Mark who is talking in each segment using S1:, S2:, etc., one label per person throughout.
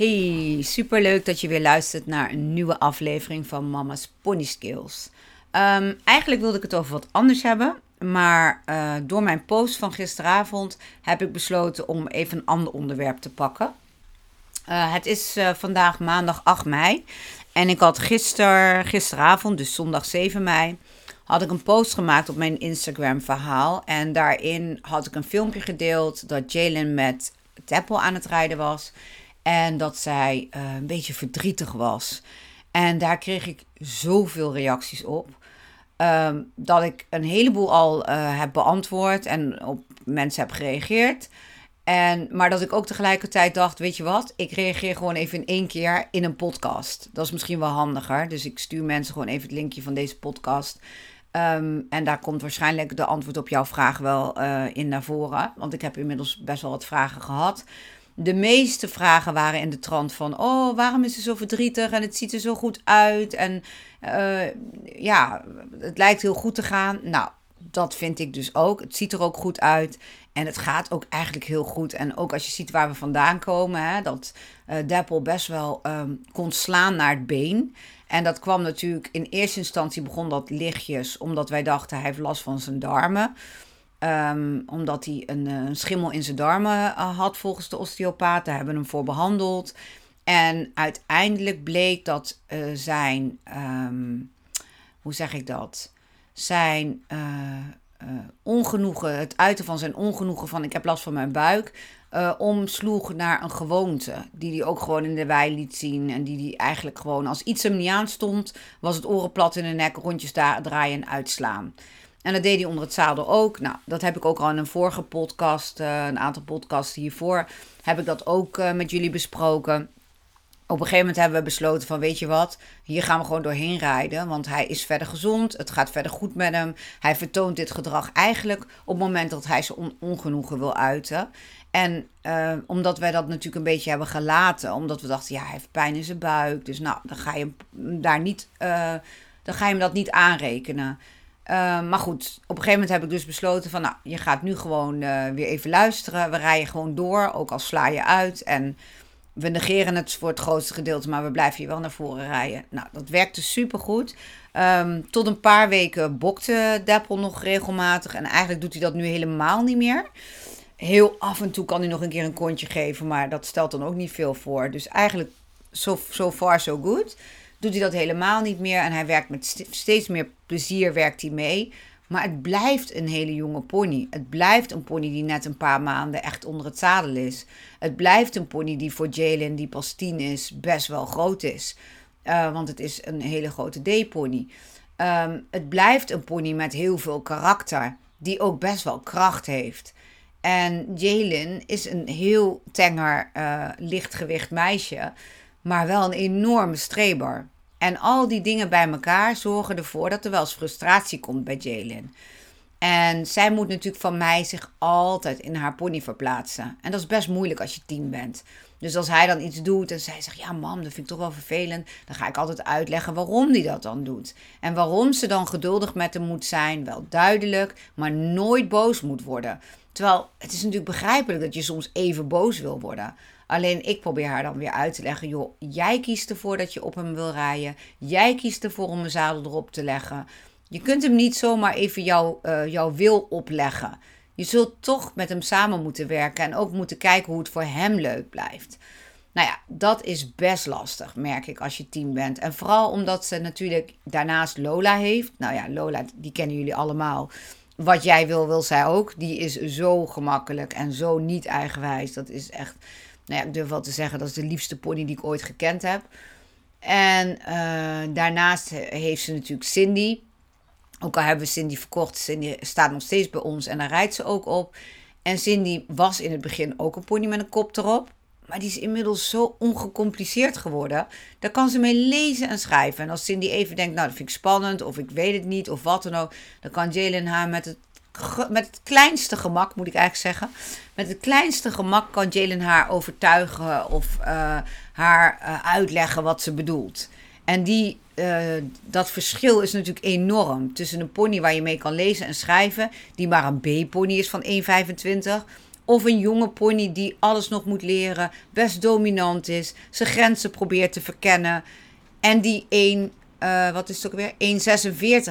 S1: Hey, super leuk dat je weer luistert naar een nieuwe aflevering van Mama's Pony Skills. Um, eigenlijk wilde ik het over wat anders hebben. Maar uh, door mijn post van gisteravond heb ik besloten om even een ander onderwerp te pakken. Uh, het is uh, vandaag maandag 8 mei. En ik had gister, gisteravond, dus zondag 7 mei, had ik een post gemaakt op mijn Instagram verhaal. En daarin had ik een filmpje gedeeld dat Jalen met Apple aan het rijden was. En dat zij een beetje verdrietig was. En daar kreeg ik zoveel reacties op. Ehm, dat ik een heleboel al uh, heb beantwoord en op mensen heb gereageerd. En, maar dat ik ook tegelijkertijd dacht, weet je wat, ik reageer gewoon even in één keer in een podcast. Dat is misschien wel handiger. Dus ik stuur mensen gewoon even het linkje van deze podcast. Um, en daar komt waarschijnlijk de antwoord op jouw vraag wel uh, in naar voren. Want ik heb inmiddels best wel wat vragen gehad. De meeste vragen waren in de trant van: Oh, waarom is ze zo verdrietig en het ziet er zo goed uit? En uh, ja, het lijkt heel goed te gaan. Nou, dat vind ik dus ook. Het ziet er ook goed uit. En het gaat ook eigenlijk heel goed. En ook als je ziet waar we vandaan komen, hè, dat uh, Deppel best wel um, kon slaan naar het been. En dat kwam natuurlijk in eerste instantie begon dat lichtjes, omdat wij dachten hij heeft last van zijn darmen. Um, omdat hij een, eh, een, schimmel in zijn darmen uh, had volgens de osteopaat. Daar hebben hem voor behandeld. En uiteindelijk bleek dat uh, zijn, um, hoe zeg ik dat? Zijn ongenoegen, het uiten van zijn ongenoegen van ik heb last van mijn buik, omsloeg naar een gewoonte. Die hij ook gewoon in de wei liet zien. En die hij eigenlijk gewoon, als iets hem niet aanstond, was het oren plat in de nek, rondjes draaien en uitslaan. En dat deed hij onder het zadel ook. Nou, dat heb ik ook al in een vorige podcast, uh, een aantal podcasts hiervoor, heb ik dat ook uh, met jullie besproken. Op een gegeven moment hebben we besloten van, weet je wat, hier gaan we gewoon doorheen rijden. Want hij is verder gezond, het gaat verder goed met hem. Hij vertoont dit gedrag eigenlijk op het moment dat hij zijn on ongenoegen wil uiten. En uh, omdat wij dat natuurlijk een beetje hebben gelaten, omdat we dachten, ja, hij heeft pijn in zijn buik. Dus nou, dan ga je hem daar niet, dan ga je hem dat niet aanrekenen. Uh, maar goed, op een gegeven moment heb ik dus besloten van, nou, je gaat nu gewoon uh, weer even luisteren. We rijden gewoon door, ook al sla je uit. En we negeren het voor het grootste gedeelte, maar we blijven hier wel naar voren rijden. Nou, dat werkte supergoed. Um, tot een paar weken bokte Deppel nog regelmatig. En eigenlijk doet hij dat nu helemaal niet meer. Heel af en toe kan hij nog een keer een kontje geven, maar dat stelt dan ook niet veel voor. Dus eigenlijk so, so far so good doet hij dat helemaal niet meer. En hij werkt met steeds meer plezier werkt hij mee. Maar het blijft een hele jonge pony. Het blijft een pony die net een paar maanden echt onder het zadel is. Het blijft een pony die voor Jalen, die pas tien is, best wel groot is. Uh, want het is een hele grote D-pony. Um, het blijft een pony met heel veel karakter. Die ook best wel kracht heeft. En Jalen is een heel tenger, uh, lichtgewicht meisje maar wel een enorme streber. En al die dingen bij elkaar zorgen ervoor dat er wel eens frustratie komt bij Jalen. En zij moet natuurlijk van mij zich altijd in haar pony verplaatsen. En dat is best moeilijk als je tien bent. Dus als hij dan iets doet en zij zegt: Ja, mam, dat vind ik toch wel vervelend. Dan ga ik altijd uitleggen waarom hij dat dan doet. En waarom ze dan geduldig met hem moet zijn. Wel duidelijk, maar nooit boos moet worden. Terwijl het is natuurlijk begrijpelijk dat je soms even boos wil worden. Alleen ik probeer haar dan weer uit te leggen: joh, jij kiest ervoor dat je op hem wil rijden. Jij kiest ervoor om een zadel erop te leggen. Je kunt hem niet zomaar even jouw, uh, jouw wil opleggen. Je zult toch met hem samen moeten werken en ook moeten kijken hoe het voor hem leuk blijft. Nou ja, dat is best lastig, merk ik, als je team bent. En vooral omdat ze natuurlijk daarnaast Lola heeft. Nou ja, Lola, die kennen jullie allemaal. Wat jij wil, wil zij ook. Die is zo gemakkelijk en zo niet eigenwijs. Dat is echt Nou ik durf wel te zeggen, dat is de liefste pony die ik ooit gekend heb. En daarnaast heeft ze natuurlijk Cindy. Ook al hebben we Cindy verkocht, Cindy staat nog steeds bij ons en daar rijdt ze ook op. En Cindy was in het begin ook een pony met een kop erop. Maar die is inmiddels zo ongecompliceerd geworden. Daar kan ze mee lezen en schrijven. En als Cindy even denkt, nou dat vind ik spannend, of ik weet het niet, of wat dan ook. Dan kan Jalen haar met het, met het kleinste gemak, moet ik eigenlijk zeggen. Met het kleinste gemak kan Jalen haar overtuigen of uh, haar uh, uitleggen wat ze bedoelt. En die, uh, dat verschil is natuurlijk enorm. Tussen een pony waar je mee kan lezen en schrijven, die maar een B-pony is van 1,25 of een jonge pony die alles nog moet leren, best dominant is, zijn grenzen probeert te verkennen. En die 1, uh, wat is het ook weer?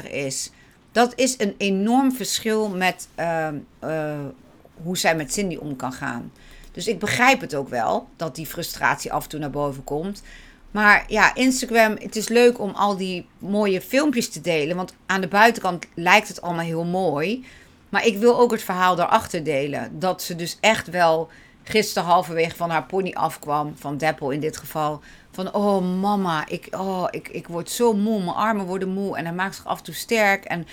S1: 1,46 is. Dat is een enorm verschil met uh, uh, hoe zij met Cindy om kan gaan. Dus ik begrijp het ook wel dat die frustratie af en toe naar boven komt. Maar ja, Instagram, het is leuk om al die mooie filmpjes te delen. Want aan de buitenkant lijkt het allemaal heel mooi. Maar ik wil ook het verhaal daarachter delen. Dat ze dus echt wel gisteren halverwege van haar pony afkwam. Van Deppel in dit geval. Van, oh mama, ik, oh, ik, ik word zo moe. Mijn armen worden moe. En hij maakt zich af en toe sterk. En,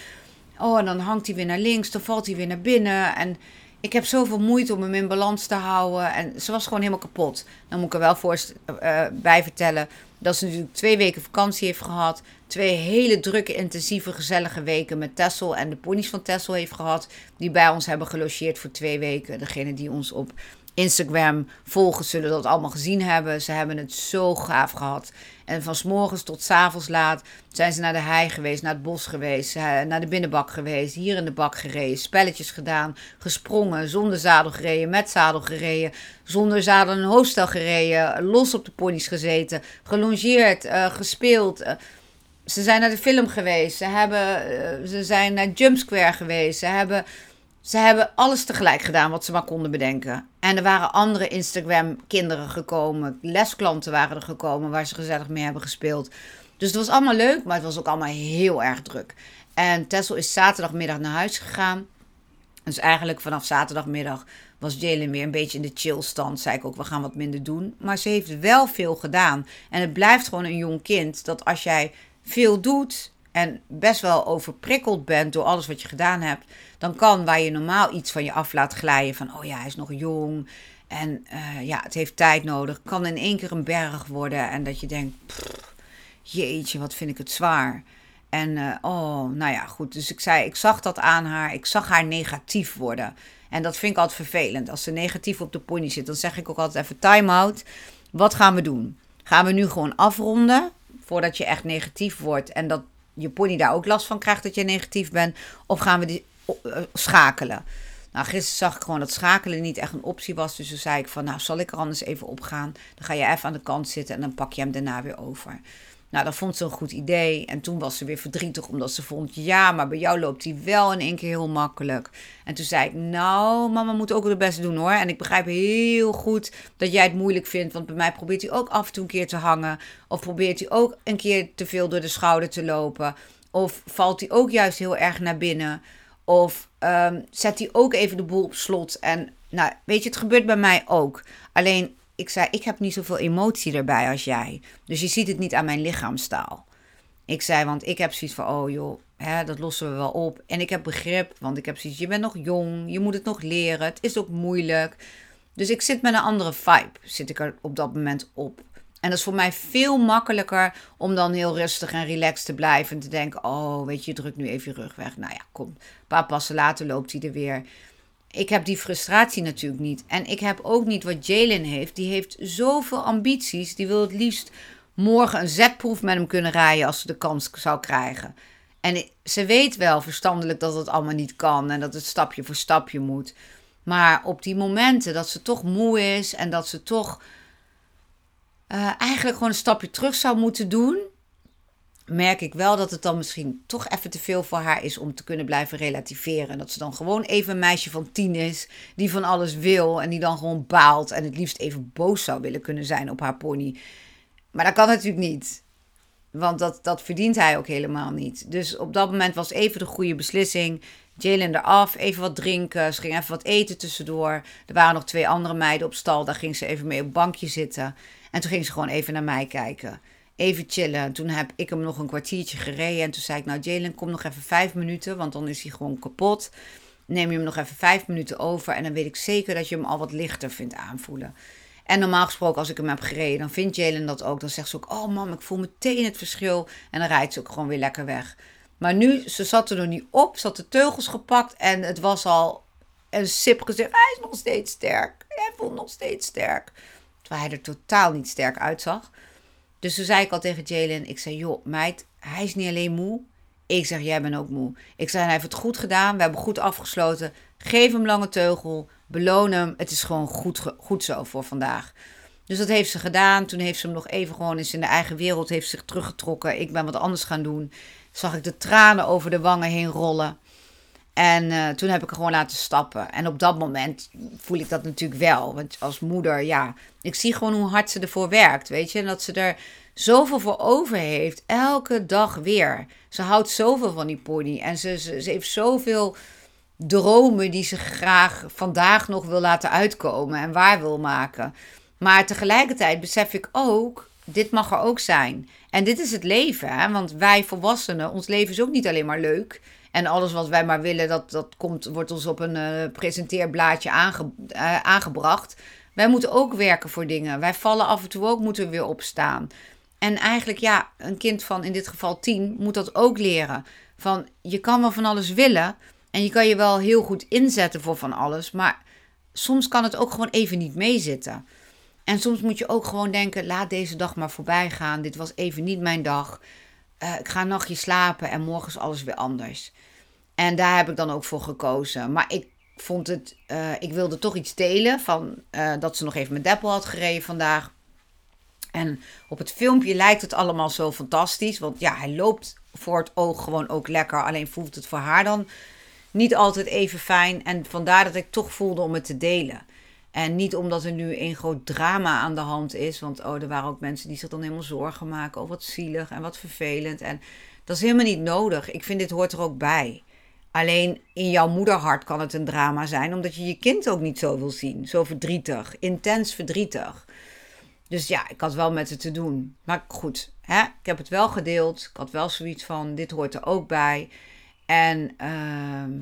S1: oh, en dan hangt hij weer naar links. Dan valt hij weer naar binnen. En ik heb zoveel moeite om hem in balans te houden. En ze was gewoon helemaal kapot. Dan moet ik er wel voor, uh, bij vertellen dat ze natuurlijk twee weken vakantie heeft gehad. Twee hele drukke, intensieve, gezellige weken met Tessel en de ponies van Tessel heeft gehad. Die bij ons hebben gelogeerd voor twee weken. Degene die ons op Instagram volgen zullen dat allemaal gezien hebben. Ze hebben het zo gaaf gehad. En van s morgens tot s avonds laat zijn ze naar de hei geweest, naar het bos geweest, naar de binnenbak geweest, hier in de bak gereden, spelletjes gedaan, gesprongen, zonder zadel gereden, met zadel gereden, zonder zadel een hoofdstel gereden, los op de ponies gezeten, gelongeerd, uh, gespeeld. Uh, ze zijn naar de film geweest, ze, hebben, ze zijn naar Jump Square geweest, ze hebben ze hebben alles tegelijk gedaan wat ze maar konden bedenken. En er waren andere Instagram-kinderen gekomen. Lesklanten waren er gekomen waar ze gezellig mee hebben gespeeld. Dus het was allemaal leuk, maar het was ook allemaal heel erg druk. En Tessel is zaterdagmiddag naar huis gegaan. Dus eigenlijk vanaf zaterdagmiddag was Jalen weer een beetje in de chillstand. Zei ik ook, we gaan wat minder doen. Maar ze heeft wel veel gedaan. En het blijft gewoon een jong kind dat als jij veel doet en best wel overprikkeld bent door alles wat je gedaan hebt, dan kan waar je normaal iets van je af laat glijden van, oh ja, hij is nog jong en uh, ja, het heeft tijd nodig, kan in één keer een berg worden en dat je denkt, jeetje, wat vind ik het zwaar. En uh, oh, nou ja, goed. Dus ik zei, ik zag dat aan haar. Ik zag haar negatief worden. En dat vind ik altijd vervelend. Als ze negatief op de pony zit, dan zeg ik ook altijd even time-out. Wat gaan we doen? Gaan we nu gewoon afronden voordat je echt negatief wordt en dat je pony daar ook last van krijgt dat je negatief bent? Of gaan we die uh, schakelen? Nou, gisteren zag ik gewoon dat schakelen niet echt een optie was. Dus toen zei ik van, nou, zal ik er anders even op gaan? Dan ga je even aan de kant zitten en dan pak je hem daarna weer over. Nou, dat vond ze een goed idee. En toen was ze weer verdrietig omdat ze vond, ja, maar bij jou loopt hij wel in één keer heel makkelijk. En toen zei ik, nou, mama moet ook het best doen hoor. En ik begrijp heel goed dat jij het moeilijk vindt, want bij mij probeert hij ook af en toe een keer te hangen. Of probeert hij ook een keer te veel door de schouder te lopen. Of valt hij ook juist heel erg naar binnen. Of um, zet hij ook even de boel op slot. En nou, weet je, het gebeurt bij mij ook. Alleen ik zei, ik heb niet zoveel emotie erbij als jij. Dus je ziet het niet aan mijn lichaamstaal. Ik zei, want ik heb zoiets van, oh joh, hè, dat lossen we wel op. En ik heb begrip, want ik heb zoiets, je bent nog jong, je moet het nog leren, het is ook moeilijk. Dus ik zit met een andere vibe, zit ik er op dat moment op. En dat is voor mij veel makkelijker om dan heel rustig en relaxed te blijven. En te denken, oh weet je, drukt nu even je rug weg. Nou ja, kom, een paar passen later loopt hij er weer ik heb die frustratie natuurlijk niet. En ik heb ook niet wat Jalen heeft. Die heeft zoveel ambities. Die wil het liefst morgen een zetproef met hem kunnen rijden als ze de kans zou krijgen. En ze weet wel verstandelijk dat het allemaal niet kan en dat het stapje voor stapje moet. Maar op die momenten dat ze toch moe is en dat ze toch uh, eigenlijk gewoon een stapje terug zou moeten doen, merk ik wel dat het dan misschien toch even te veel voor haar is om te kunnen blijven relativeren. En dat ze dan gewoon even een meisje van tien is, die van alles wil en die dan gewoon baalt en het liefst even boos zou willen kunnen zijn op haar pony. Maar dat kan natuurlijk niet. Want dat, dat verdient hij ook helemaal niet. Dus op dat moment was even de goede beslissing. Jalen eraf, even wat drinken. Ze ging even wat eten tussendoor. Er waren nog twee andere meiden op stal. Daar ging ze even mee op bankje zitten. En toen ging ze gewoon even naar mij kijken. Even chillen. Toen heb ik hem nog een kwartiertje gereden. En toen zei ik, nou Jalen, kom nog even vijf minuten. Want dan is hij gewoon kapot. Neem je hem nog even vijf minuten over. En dan weet ik zeker dat je hem al wat lichter vindt aanvoelen. En normaal gesproken, als ik hem heb gereden, dan vindt Jalen dat ook. Dan zegt ze ook, oh mam, ik voel meteen het verschil. En dan rijdt ze ook gewoon weer lekker weg. Maar nu, ze zat er nog niet op. Ze had de teugels gepakt. En het was al een sip gezegd. Hij is nog steeds sterk. Hij voelt nog steeds sterk. Terwijl hij er totaal niet sterk uitzag. Dus toen zei ik al tegen Jalen. Ik zei, joh meid, hij is niet alleen moe. Ik zeg, jij bent ook moe. Ik zei, hij heeft het goed gedaan. We hebben goed afgesloten. Geef hem lange teugel. Beloon hem. Het is gewoon goed, goed zo voor vandaag. Dus dat heeft ze gedaan. Toen heeft ze hem nog even gewoon eens in de eigen wereld heeft zich teruggetrokken. Ik ben wat anders gaan doen. Zag ik de tranen over de wangen heen rollen. En uh, toen heb ik er gewoon laten stappen. En op dat moment voel ik dat natuurlijk wel. Want als moeder, ja, ik zie gewoon hoe hard ze ervoor werkt. Weet je, en dat ze er zoveel voor over heeft. Elke dag weer. Ze houdt zoveel van die pony. En ze, ze, ze heeft zoveel dromen die ze graag vandaag nog wil laten uitkomen en waar wil maken. Maar tegelijkertijd besef ik ook, dit mag er ook zijn. En dit is het leven, hè? want wij volwassenen, ons leven is ook niet alleen maar leuk. En alles wat wij maar willen, dat, dat komt, wordt ons op een uh, presenteerblaadje uh, aangebracht. Wij moeten ook werken voor dingen. Wij vallen af en toe ook, moeten we weer opstaan. En eigenlijk, ja, een kind van in dit geval tien moet dat ook leren. Van je kan wel van alles willen, en je kan je wel heel goed inzetten voor van alles, maar soms kan het ook gewoon even niet meezitten. En soms moet je ook gewoon denken: laat deze dag maar voorbij gaan. Dit was even niet mijn dag. Uh, ik ga een nachtje slapen en morgen is alles weer anders. En daar heb ik dan ook voor gekozen. Maar ik vond het, uh, ik wilde toch iets delen van uh, dat ze nog even met Deppel had gereden vandaag. En op het filmpje lijkt het allemaal zo fantastisch. Want ja, hij loopt voor het oog gewoon ook lekker. Alleen voelt het voor haar dan niet altijd even fijn. En vandaar dat ik toch voelde om het te delen. En niet omdat er nu een groot drama aan de hand is. Want oh, er waren ook mensen die zich dan helemaal zorgen maken. Oh, wat zielig en wat vervelend. En dat is helemaal niet nodig. Ik vind dit hoort er ook bij. Alleen in jouw moederhart kan het een drama zijn, omdat je je kind ook niet zo wil zien. Zo verdrietig, intens verdrietig. Dus ja, ik had wel met het te doen. Maar goed, hè? ik heb het wel gedeeld. Ik had wel zoiets van: dit hoort er ook bij. En uh,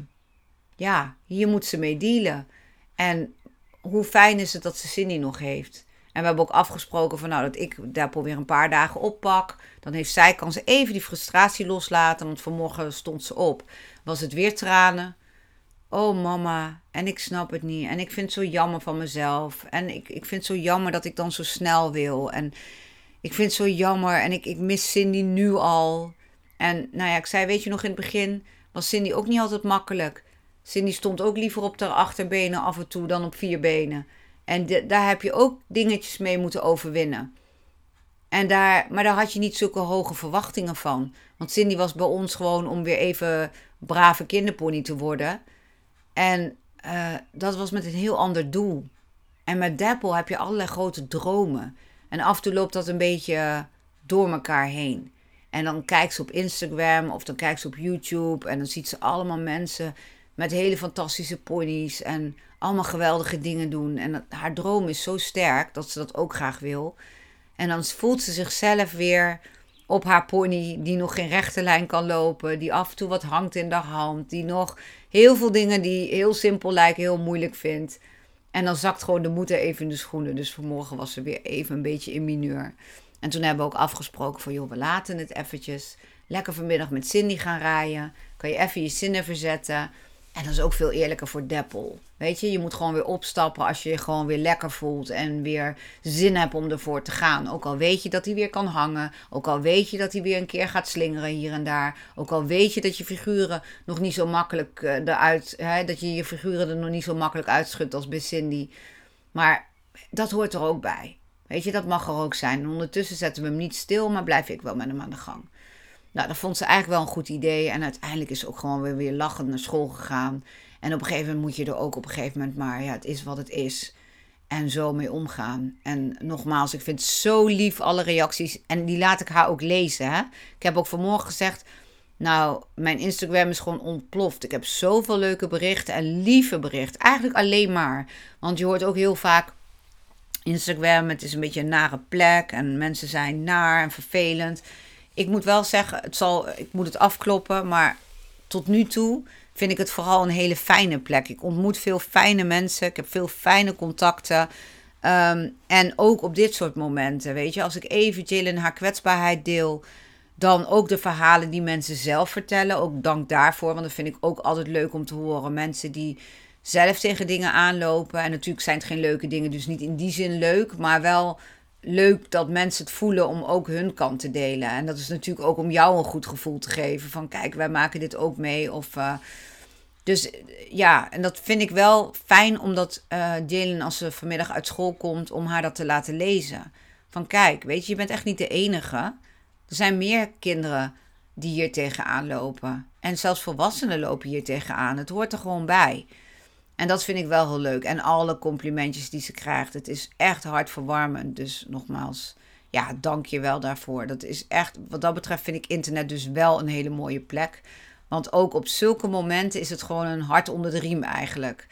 S1: ja, hier moet ze mee dealen. En hoe fijn is het dat ze Cindy nog heeft. En we hebben ook afgesproken van nou dat ik daar weer een paar dagen oppak. Dan heeft zij, kan ze even die frustratie loslaten. Want vanmorgen stond ze op. Was het weer tranen. Oh mama, en ik snap het niet. En ik vind het zo jammer van mezelf. En ik, ik vind het zo jammer dat ik dan zo snel wil. En ik vind het zo jammer. En ik, ik mis Cindy nu al. En nou ja, ik zei, weet je nog in het begin was Cindy ook niet altijd makkelijk. Cindy stond ook liever op haar achterbenen af en toe dan op vier benen. En daar heb je ook dingetjes mee moeten overwinnen. En daar, maar daar had je niet zulke hoge verwachtingen van. Want Cindy was bij ons gewoon om weer even brave kinderpony te worden. En uh, dat was met een heel ander doel. En met Dapple heb je allerlei grote dromen. En af en toe loopt dat een beetje door elkaar heen. En dan kijkt ze op Instagram of dan kijkt ze op YouTube en dan ziet ze allemaal mensen met hele fantastische ponies en allemaal geweldige dingen doen. En haar droom is zo sterk dat ze dat ook graag wil. En dan voelt ze zichzelf weer op haar pony, die nog geen rechte lijn kan lopen, die af en toe wat hangt in de hand, die nog heel veel dingen die heel simpel lijken, heel moeilijk vindt. En dan zakt gewoon de moed even in de schoenen. Dus vanmorgen was ze weer even een beetje in mineur. En toen hebben we ook afgesproken van, joh, we laten het eventjes. Lekker vanmiddag met Cindy gaan rijden. Kan je even je zinnen verzetten. En dat is ook veel eerlijker voor Deppel. Weet je, je moet gewoon weer opstappen als je je gewoon weer lekker voelt en weer zin hebt om ervoor te gaan. Ook al weet je dat hij weer kan hangen. Ook al weet je dat hij weer een keer gaat slingeren hier en daar. Ook al weet je dat je figuren nog niet zo makkelijk uh, eruit. Hè, dat je je figuren er nog niet zo makkelijk uitschudt als bij Cindy. Maar dat hoort er ook bij. Weet je, dat mag er ook zijn. En ondertussen zetten we hem niet stil, maar blijf ik wel met hem aan de gang. Nou, dat vond ze eigenlijk wel een goed idee. En uiteindelijk is ze ook gewoon weer, weer lachend naar school gegaan. En op een gegeven moment moet je er ook op een gegeven moment maar, ja, het is wat het is. En zo mee omgaan. En nogmaals, ik vind het zo lief alle reacties. En die laat ik haar ook lezen. Hè? Ik heb ook vanmorgen gezegd, Nou, mijn Instagram is gewoon ontploft. Ik heb zoveel leuke berichten en lieve berichten. Eigenlijk alleen maar. Want je hoort ook heel vaak Instagram, het is een beetje een nare plek en mensen zijn naar en vervelend. Ik moet wel zeggen, het zal, ik moet het afkloppen, maar tot nu toe vind ik het vooral een hele fijne plek. Ik ontmoet veel fijne mensen, ik heb veel fijne contacten. Ehm, en ook op dit soort momenten, weet je, als ik even Jillian haar kwetsbaarheid deel, dan ook de verhalen die mensen zelf vertellen. Ook dank daarvoor, want dat vind ik ook altijd leuk om te horen. Mensen die zelf tegen dingen aanlopen. En natuurlijk zijn het geen leuke dingen, dus niet in die zin leuk, maar wel leuk dat mensen het voelen om ook hun kant te delen. En dat is natuurlijk ook om jou een goed gevoel te geven. Van kijk, wij maken dit ook mee. Of, uh, dus ja, en dat vind ik wel fijn omdat uh, als ze vanmiddag uit school komt, om haar dat te laten lezen. Van kijk, weet je, je bent echt niet de enige. Er zijn meer kinderen die hier tegenaan lopen. En zelfs volwassenen lopen hier tegenaan. Het hoort er gewoon bij. En dat vind ik wel heel leuk. En alle complimentjes die ze krijgt. Het is echt hartverwarmend. Dus nogmaals, ja, dank je wel daarvoor. Dat is echt, wat dat betreft vind ik internet dus wel een hele mooie plek. Want ook op zulke momenten is het gewoon een hart onder de riem eigenlijk.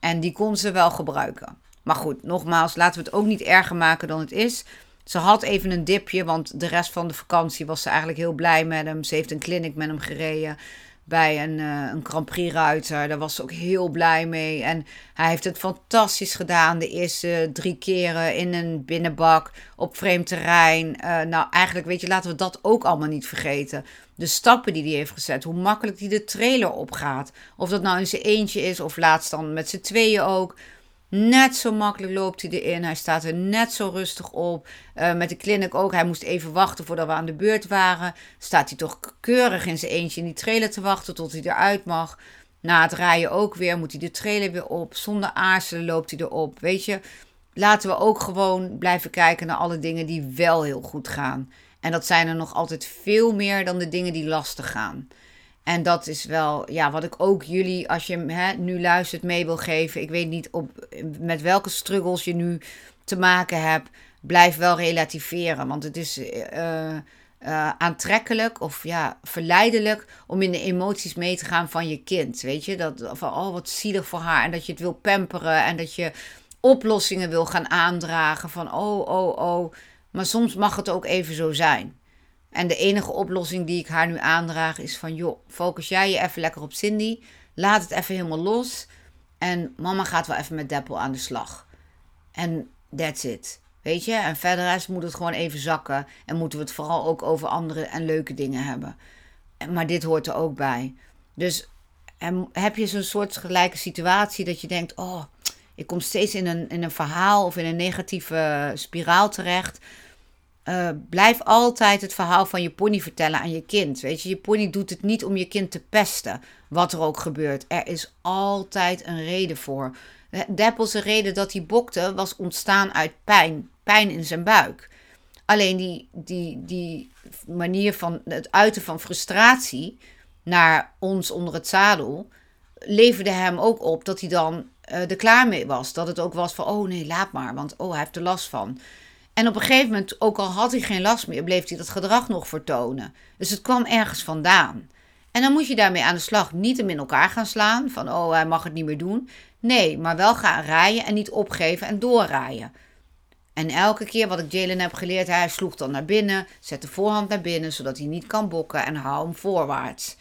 S1: En die kon ze wel gebruiken. Maar goed, nogmaals, laten we het ook niet erger maken dan het is. Ze had even een dipje, want de rest van de vakantie was ze eigenlijk heel blij met hem. Ze heeft een clinic met hem gereden bij een, uh, een Grand Prix ruiter. Daar was ze ook heel blij mee. En hij heeft het fantastisch gedaan. De eerste drie keren in een binnenbak op vreemd terrein. Uh, nou, eigenlijk weet je, laten we dat ook allemaal niet vergeten. De stappen die hij heeft gezet. Hoe makkelijk hij de trailer opgaat. Of dat nou in zijn eentje is of laatst dan met z'n tweeën ook. Net zo makkelijk loopt hij erin. Hij staat er net zo rustig op. Uh, met de clinic ook. Hij moest even wachten voordat we aan de beurt waren. Staat hij toch keurig in zijn eentje in die trailer te wachten tot hij eruit mag. Na het rijden ook weer. Moet hij de trailer weer op. Zonder aarzelen loopt hij erop. Weet je, laten we ook gewoon blijven kijken naar alle dingen die wel heel goed gaan. En dat zijn er nog altijd veel meer dan de dingen die lastig gaan. En dat is wel ja, wat ik ook jullie, als je hè, nu luistert, mee wil geven. Ik weet niet op, met welke struggles je nu te maken hebt. Blijf wel relativeren. Want het is uh, uh, aantrekkelijk of ja, verleidelijk om in de emoties mee te gaan van je kind. Weet je, dat van oh wat zielig voor haar. En dat je het wil pamperen en dat je oplossingen wil gaan aandragen. Van oh, oh, oh. Maar soms mag het ook even zo zijn. En de enige oplossing die ik haar nu aandraag is van... joh, focus jij je even lekker op Cindy. Laat het even helemaal los. En mama gaat wel even met Deppel aan de slag. En that's it. Weet je? En verder moet het gewoon even zakken. En moeten we het vooral ook over andere en leuke dingen hebben. Maar dit hoort er ook bij. Dus heb je zo'n soort gelijke situatie dat je denkt... oh, ik kom steeds in een, in een verhaal of in een negatieve spiraal terecht... Uh, blijf altijd het verhaal van je pony vertellen aan je kind. Weet je, je pony doet het niet om je kind te pesten, wat er ook gebeurt. Er is altijd een reden voor. Deppelse reden dat hij bokte was ontstaan uit pijn, pijn in zijn buik. Alleen die, die, die manier van het uiten van frustratie naar ons onder het zadel leverde hem ook op dat hij dan uh, er klaar mee was. Dat het ook was van, oh nee, laat maar, want oh, hij heeft er last van. En op een gegeven moment, ook al had hij geen last meer, bleef hij dat gedrag nog vertonen. Dus het kwam ergens vandaan. En dan moet je daarmee aan de slag. Niet hem in elkaar gaan slaan, van oh, hij mag het niet meer doen. Nee, maar wel gaan rijden en niet opgeven en doorrijden. En elke keer wat ik Jalen heb geleerd, hij sloeg dan naar binnen, zet de voorhand naar binnen, zodat hij niet kan bokken en hou hem voorwaarts.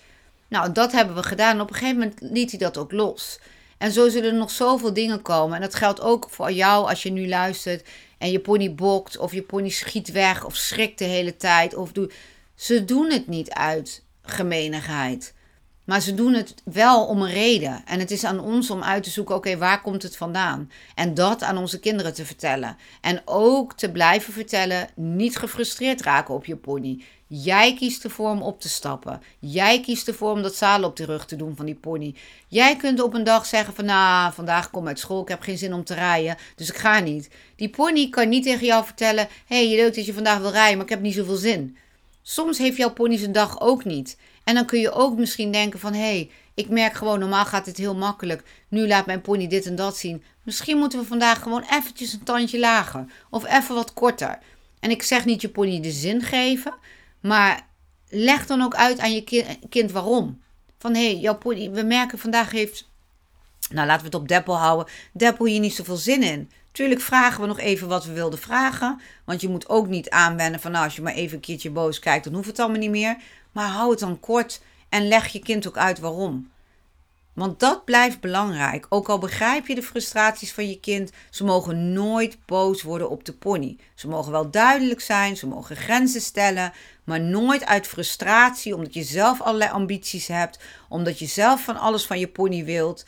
S1: Nou, dat hebben we gedaan. En op een gegeven moment liet hij dat ook los. En zo zullen er nog zoveel dingen komen. En dat geldt ook voor jou als je nu luistert en je pony bokt of je pony schiet weg of schrikt de hele tijd. Of doe... Ze doen het niet uit gemeenigheid. Maar ze doen het wel om een reden. En het is aan ons om uit te zoeken: oké, waar komt het vandaan? En dat aan onze kinderen te vertellen. En ook te blijven vertellen: niet gefrustreerd raken op je pony. Jij kiest ervoor om op te stappen. Jij kiest ervoor om dat zadel op de rug te doen van die pony. Jij kunt op een dag zeggen van nou, vandaag kom ik uit school, ik heb geen zin om te rijden, dus ik ga niet. Die pony kan niet tegen jou vertellen, hé, hey, je leuk dat je vandaag wil rijden, maar ik heb niet zoveel zin. Soms heeft jouw pony zijn dag ook niet. En dan kun je ook misschien denken van, hé, hey, ik merk gewoon, normaal gaat het heel makkelijk. Nu laat mijn pony dit en dat zien. Misschien moeten we vandaag gewoon eventjes een tandje lager. Of even wat korter. En ik zeg niet je pony de zin geven, maar leg dan ook uit aan je kind waarom. Van hé, hey, jouw pony, we merken vandaag heeft, nou laten we het op Deppel houden, Deppel hier niet zoveel zin in. Tuurlijk vragen we nog even wat we wilden vragen. Want je moet ook niet aanwennen van nou, als je maar even een keertje boos kijkt, dan hoeft het allemaal niet meer. Maar hou het dan kort en leg je kind ook uit waarom. Want dat blijft belangrijk. Ook al begrijp je de frustraties van je kind, ze mogen nooit boos worden op de pony. Ze mogen wel duidelijk zijn, ze mogen grenzen stellen, maar nooit uit frustratie, omdat je zelf allerlei ambities hebt, omdat je zelf van alles van je pony wilt.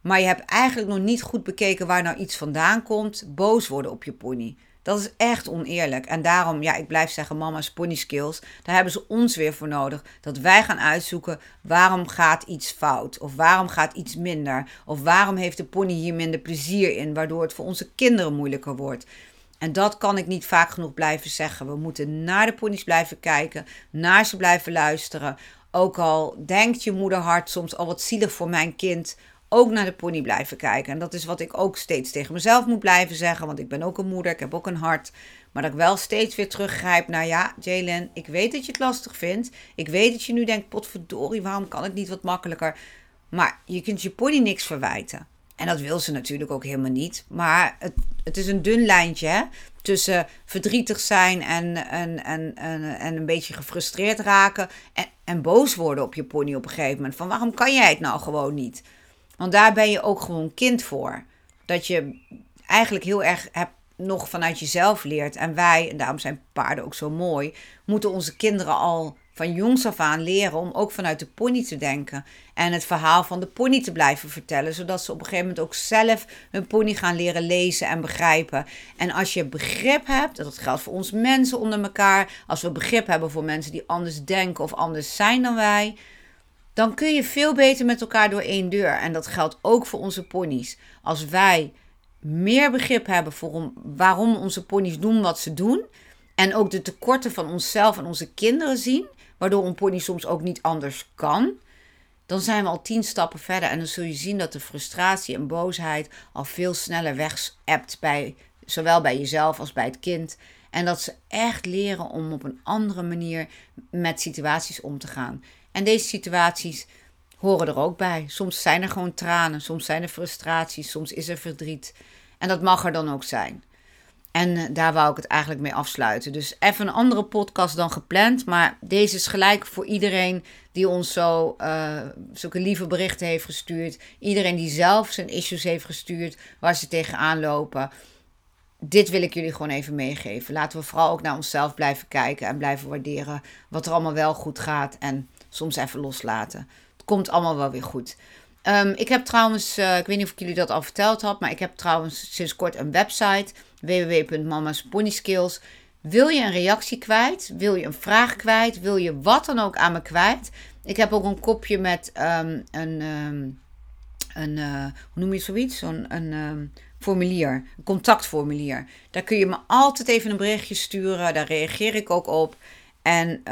S1: Maar je hebt eigenlijk nog niet goed bekeken waar nou iets vandaan komt, boos worden op je pony. Dat is echt oneerlijk. En daarom, ja, ik blijf zeggen, mama's pony skills. Daar hebben ze ons weer voor nodig. Dat wij gaan uitzoeken waarom gaat iets fout. Of waarom gaat iets minder. Of waarom heeft de pony hier minder plezier in. Waardoor het voor onze kinderen moeilijker wordt. En dat kan ik niet vaak genoeg blijven zeggen. We moeten naar de ponies blijven kijken. Naar ze blijven luisteren. Ook al denkt je moederhart soms al wat zielig voor mijn kind ook naar de pony blijven kijken. En dat is wat ik ook steeds tegen mezelf moet blijven zeggen. Want ik ben ook een moeder, ik heb ook een hart. Maar dat ik wel steeds weer teruggrijp naar ja, Jalen, ik weet dat je het lastig vindt. Ik weet dat je nu denkt, potverdorie, waarom kan het niet wat makkelijker? Maar je kunt je pony niks verwijten. En dat wil ze natuurlijk ook helemaal niet. Maar het, het is een dun lijntje tussen verdrietig zijn en, en, en, en, en een beetje gefrustreerd raken. En, en boos worden op je pony op een gegeven moment. Van waarom kan jij het nou gewoon niet? Want daar ben je ook gewoon kind voor. Dat je eigenlijk heel erg hebt, nog vanuit jezelf leert. En wij, en daarom zijn paarden ook zo mooi, moeten onze kinderen al van jongs af aan leren om ook vanuit de pony te denken. En het verhaal van de pony te blijven vertellen. Zodat ze op een gegeven moment ook zelf hun pony gaan leren lezen en begrijpen. En als je begrip hebt, dat geldt voor ons mensen onder elkaar. Als we begrip hebben voor mensen die anders denken of anders zijn dan wij dan kun je veel beter met elkaar door één deur. En dat geldt ook voor onze ponies. Als wij meer begrip hebben voor waarom onze ponies doen wat ze doen. En ook de tekorten van onszelf en onze kinderen zien. Waardoor een pony soms ook niet anders kan. Dan zijn we al tien stappen verder. En dan zul je zien dat de frustratie en boosheid al veel sneller weg bij zowel bij jezelf als bij het kind. En dat ze echt leren om op een andere manier met situaties om te gaan. En deze situaties horen er ook bij. Soms zijn er gewoon tranen, soms zijn er frustraties, soms is er verdriet. En dat mag er dan ook zijn. En eh, daar wou ik het eigenlijk mee afsluiten. Dus even een andere podcast dan gepland. Maar deze is gelijk voor iedereen die ons zo uh, zulke lieve berichten heeft gestuurd. Iedereen die zelf zijn issues heeft gestuurd waar ze tegenaan lopen. Dit wil ik jullie gewoon even meegeven. Laten we vooral ook naar onszelf blijven kijken en blijven waarderen wat er allemaal wel goed gaat. En soms even loslaten. Het komt allemaal wel weer goed. Um, ik heb trouwens, uh, ik weet niet of ik jullie dat al verteld had, maar ik heb trouwens sinds kort een website www.mamasponyskills. Wil je een reactie kwijt? Wil je een vraag kwijt? Wil je wat dan ook aan me kwijt? Ik heb ook een kopje met um, een, um, een uh, hoe noem je zoiets? Zo'n een, formulier, een contactformulier. Daar kun je me altijd even een berichtje sturen. Daar reageer ik ook op. En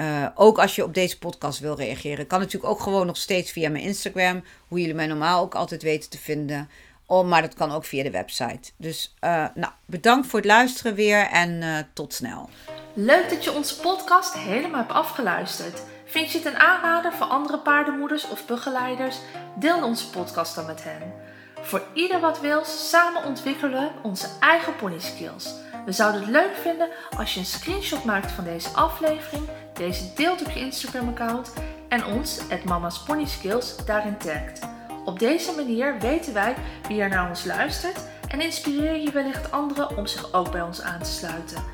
S1: uh, ook als je op deze podcast wil reageren. Kan natuurlijk ook gewoon nog steeds via mijn Instagram. Hoe jullie mij normaal ook altijd weten te vinden. Oh, maar dat kan ook via de website. Dus uh, nou, bedankt voor het luisteren weer en uh, tot snel.
S2: Leuk dat je onze podcast helemaal hebt afgeluisterd. Vind je het een aanrader voor andere paardenmoeders of begeleiders? Deel onze podcast dan met hen. Voor ieder wat wil, samen ontwikkelen we onze eigen pony skills. We zouden het leuk vinden als je een screenshot maakt van deze aflevering, deze deelt op je Instagram-account en ons, het Mama's Skills, daarin tagt. Op deze manier weten wij wie er naar ons luistert en inspireer je wellicht anderen om zich ook bij ons aan te sluiten.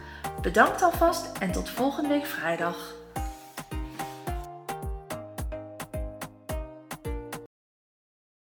S2: Bedankt alvast en tot volgende week vrijdag.